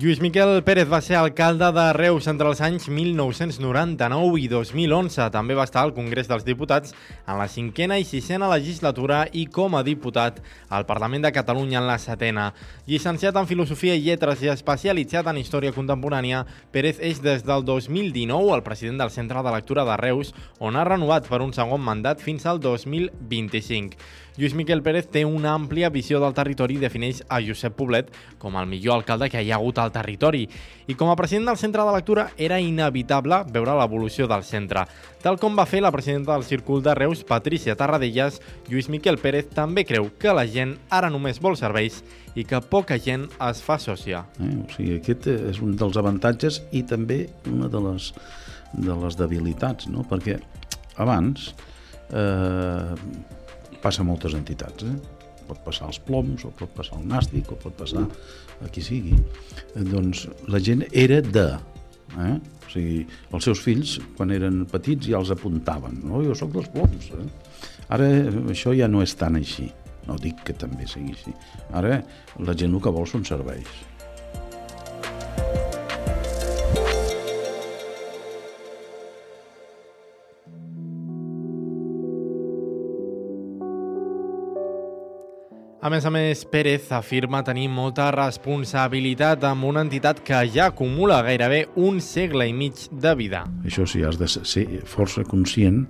Lluís Miquel Pérez va ser alcalde de Reus entre els anys 1999 i 2011. També va estar al Congrés dels Diputats en la cinquena i sisena legislatura i com a diputat al Parlament de Catalunya en la setena. Llicenciat en Filosofia i Lletres i especialitzat en Història Contemporània, Pérez és des del 2019 el president del Centre de Lectura de Reus, on ha renovat per un segon mandat fins al 2025. Lluís Miquel Pérez té una àmplia visió del territori i defineix a Josep Poblet com el millor alcalde que hi ha hagut al territori. I com a president del centre de lectura era inevitable veure l'evolució del centre. Tal com va fer la presidenta del Círcul de Reus, Patricia Tarradellas, Lluís Miquel Pérez també creu que la gent ara només vol serveis i que poca gent es fa sòcia. Eh? O sigui, aquest és un dels avantatges i també una de les, de les debilitats, no? perquè abans eh, passa moltes entitats. Eh? Pot passar als ploms, o pot passar al nàstic, o pot passar a qui sigui. Eh, doncs la gent era de... Eh? O sigui, els seus fills, quan eren petits, ja els apuntaven. No? Jo sóc dels ploms. Eh? Ara això ja no és tan així. No dic que també sigui així. Ara la gent el que vol són serveis. A més a més, Pérez afirma tenir molta responsabilitat amb una entitat que ja acumula gairebé un segle i mig de vida. Això sí, has de ser força conscient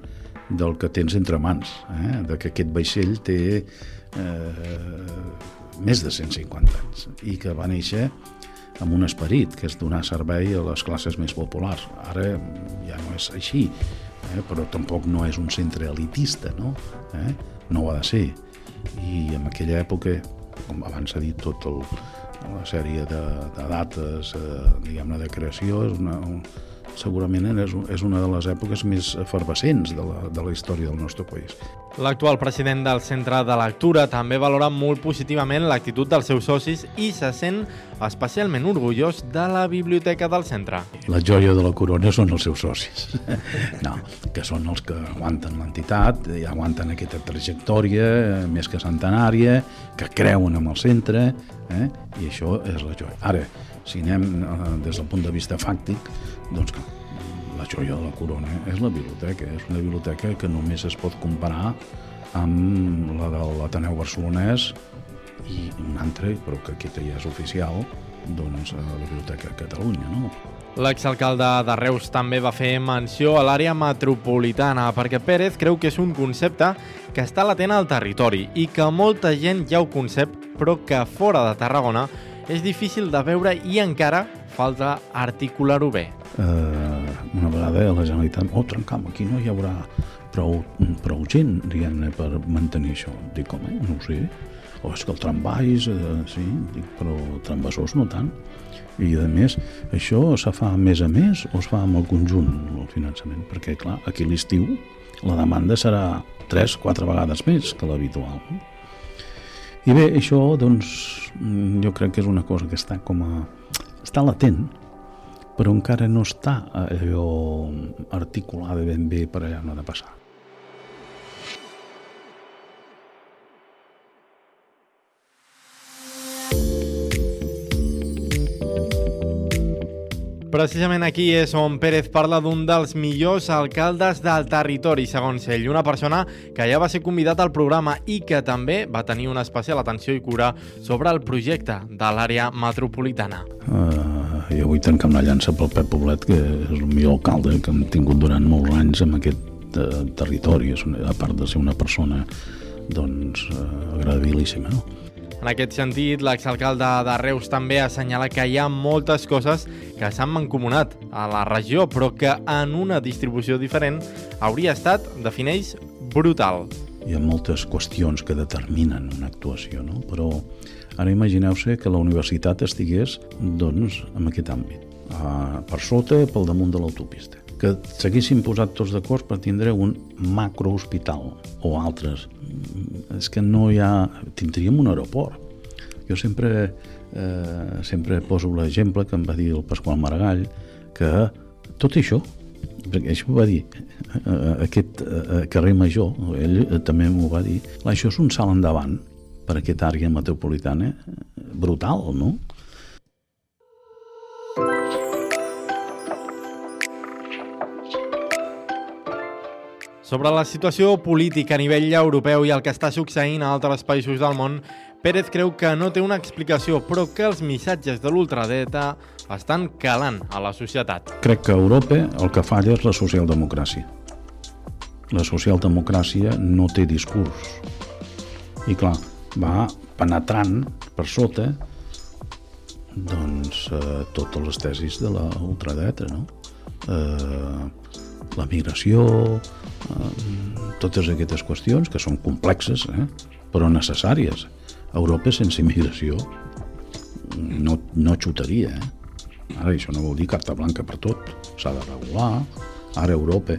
del que tens entre mans, eh? de que aquest vaixell té eh, més de 150 anys i que va néixer amb un esperit, que és donar servei a les classes més populars. Ara ja no és així, eh? però tampoc no és un centre elitista, no? Eh? No ho ha de ser i en aquella època, com abans s'ha dit, tot el, la sèrie de, de dates, eh, diguem-ne, de creació, és una, un, segurament és, una de les èpoques més efervescents de la, de la història del nostre país. L'actual president del Centre de Lectura també valora molt positivament l'actitud dels seus socis i se sent especialment orgullós de la biblioteca del centre. La joia de la corona són els seus socis. No, que són els que aguanten l'entitat, aguanten aquesta trajectòria eh, més que centenària, que creuen en el centre, eh? i això és la joia. Ara, si anem eh, des del punt de vista fàctic, doncs la joia de la corona és la biblioteca. És una biblioteca que només es pot comparar amb la de l'Ateneu Barcelonès i un altre, però que aquesta ja és oficial, doncs a la Biblioteca de Catalunya, no? L'exalcalde de Reus també va fer menció a l'àrea metropolitana perquè Pérez creu que és un concepte que està latent al territori i que molta gent ja ho concep però que fora de Tarragona és difícil de veure i encara falta articular-ho bé. Uh, una vegada la Generalitat, oh, trencam, aquí no hi haurà prou, prou gent, diguem-ne, per mantenir això. Dic, home, no ho sé. O és que el tramvais, eh, sí, dic, però trambassors no tant. I, a més, això se fa més a més o es fa amb el conjunt, el finançament? Perquè, clar, aquí l'estiu la demanda serà 3-4 vegades més que l'habitual. No? I bé, això, doncs, jo crec que és una cosa que està com a... està latent, però encara no està allò articulada ben bé per allà on ha de passar. Precisament aquí és on Pérez parla d'un dels millors alcaldes del territori, segons ell. Una persona que ja va ser convidat al programa i que també va tenir una especial atenció i cura sobre el projecte de l'àrea metropolitana. Uh, jo vull tancar una llança pel Pep Poblet, que és el millor alcalde que hem tingut durant molts anys en aquest uh, territori, és una, a part de ser una persona doncs, uh, agradabilíssima. No? En aquest sentit, l'exalcalde de Reus també assenyala que hi ha moltes coses que s'han mancomunat a la regió, però que en una distribució diferent hauria estat, defineix, brutal. Hi ha moltes qüestions que determinen una actuació, no? però ara imagineu-se que la universitat estigués doncs, en aquest àmbit, uh, per sota, pel damunt de l'autopista que s'haguessin posat tots d'acord per tindre un macrohospital o altres. És que no hi ha... Tindríem un aeroport. Jo sempre, eh, sempre poso l'exemple que em va dir el Pasqual Maragall, que tot això, perquè això ho va dir eh, aquest eh, carrer Major, ell eh, també m'ho va dir, això és un salt endavant per aquesta àrea metropolitana brutal, no? Sobre la situació política a nivell europeu i el que està succeint a altres països del món, Pérez creu que no té una explicació, però que els missatges de l'ultradreta estan calant a la societat. Crec que a Europa el que falla és la socialdemocràcia. La socialdemocràcia no té discurs. I clar, va penetrant per sota doncs, eh, totes les tesis de la ultradreta, no? Eh, la migració, eh, totes aquestes qüestions que són complexes, eh, però necessàries. Europa sense immigració no, no xutaria, eh? Ara, això no vol dir carta blanca per tot, s'ha de regular. Ara Europa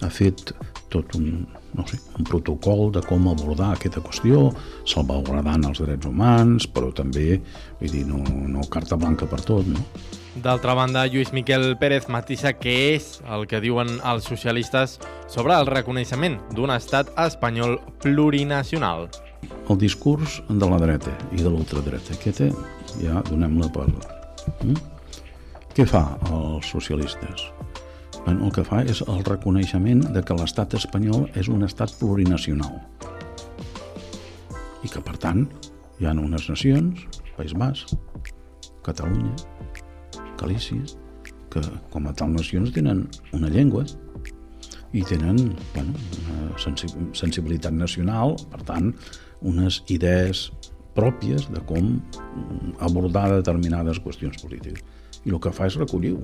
ha fet tot un, no sé, un protocol de com abordar aquesta qüestió, salvaguardant els drets humans, però també, vull dir, no, no carta blanca per tot, no? D'altra banda, Lluís Miquel Pérez matisa què és el que diuen els socialistes sobre el reconeixement d'un estat espanyol plurinacional. El discurs de la dreta i de l'ultradreta, aquesta ja donem-la per... Mm? Què fa els socialistes? Bueno, el que fa és el reconeixement de que l'estat espanyol és un estat plurinacional i que, per tant, hi ha unes nacions, País Basc, Catalunya, Galícia, que com a tal nacions tenen una llengua i tenen bueno, una sensibilitat nacional, per tant, unes idees pròpies de com abordar determinades qüestions polítiques. I el que fa és recollir-ho.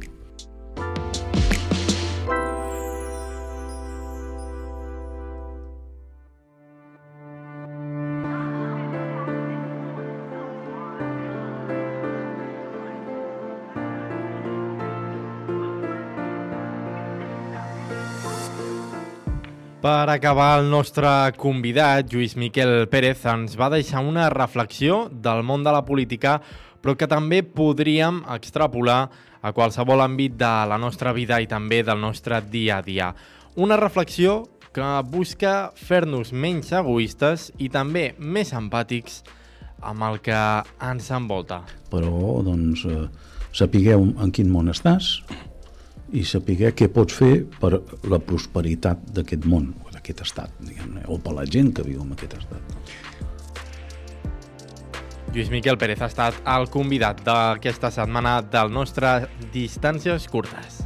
Per acabar, el nostre convidat, Lluís Miquel Pérez, ens va deixar una reflexió del món de la política, però que també podríem extrapolar a qualsevol àmbit de la nostra vida i també del nostre dia a dia. Una reflexió que busca fer-nos menys egoistes i també més empàtics amb el que ens envolta. Però, doncs, eh, sapigueu en quin món estàs, i saber què pots fer per la prosperitat d'aquest món, o d'aquest estat, diguem-ne, o per la gent que viu en aquest estat. Lluís Miquel Pérez ha estat el convidat d'aquesta setmana del nostre Distàncies Curtes.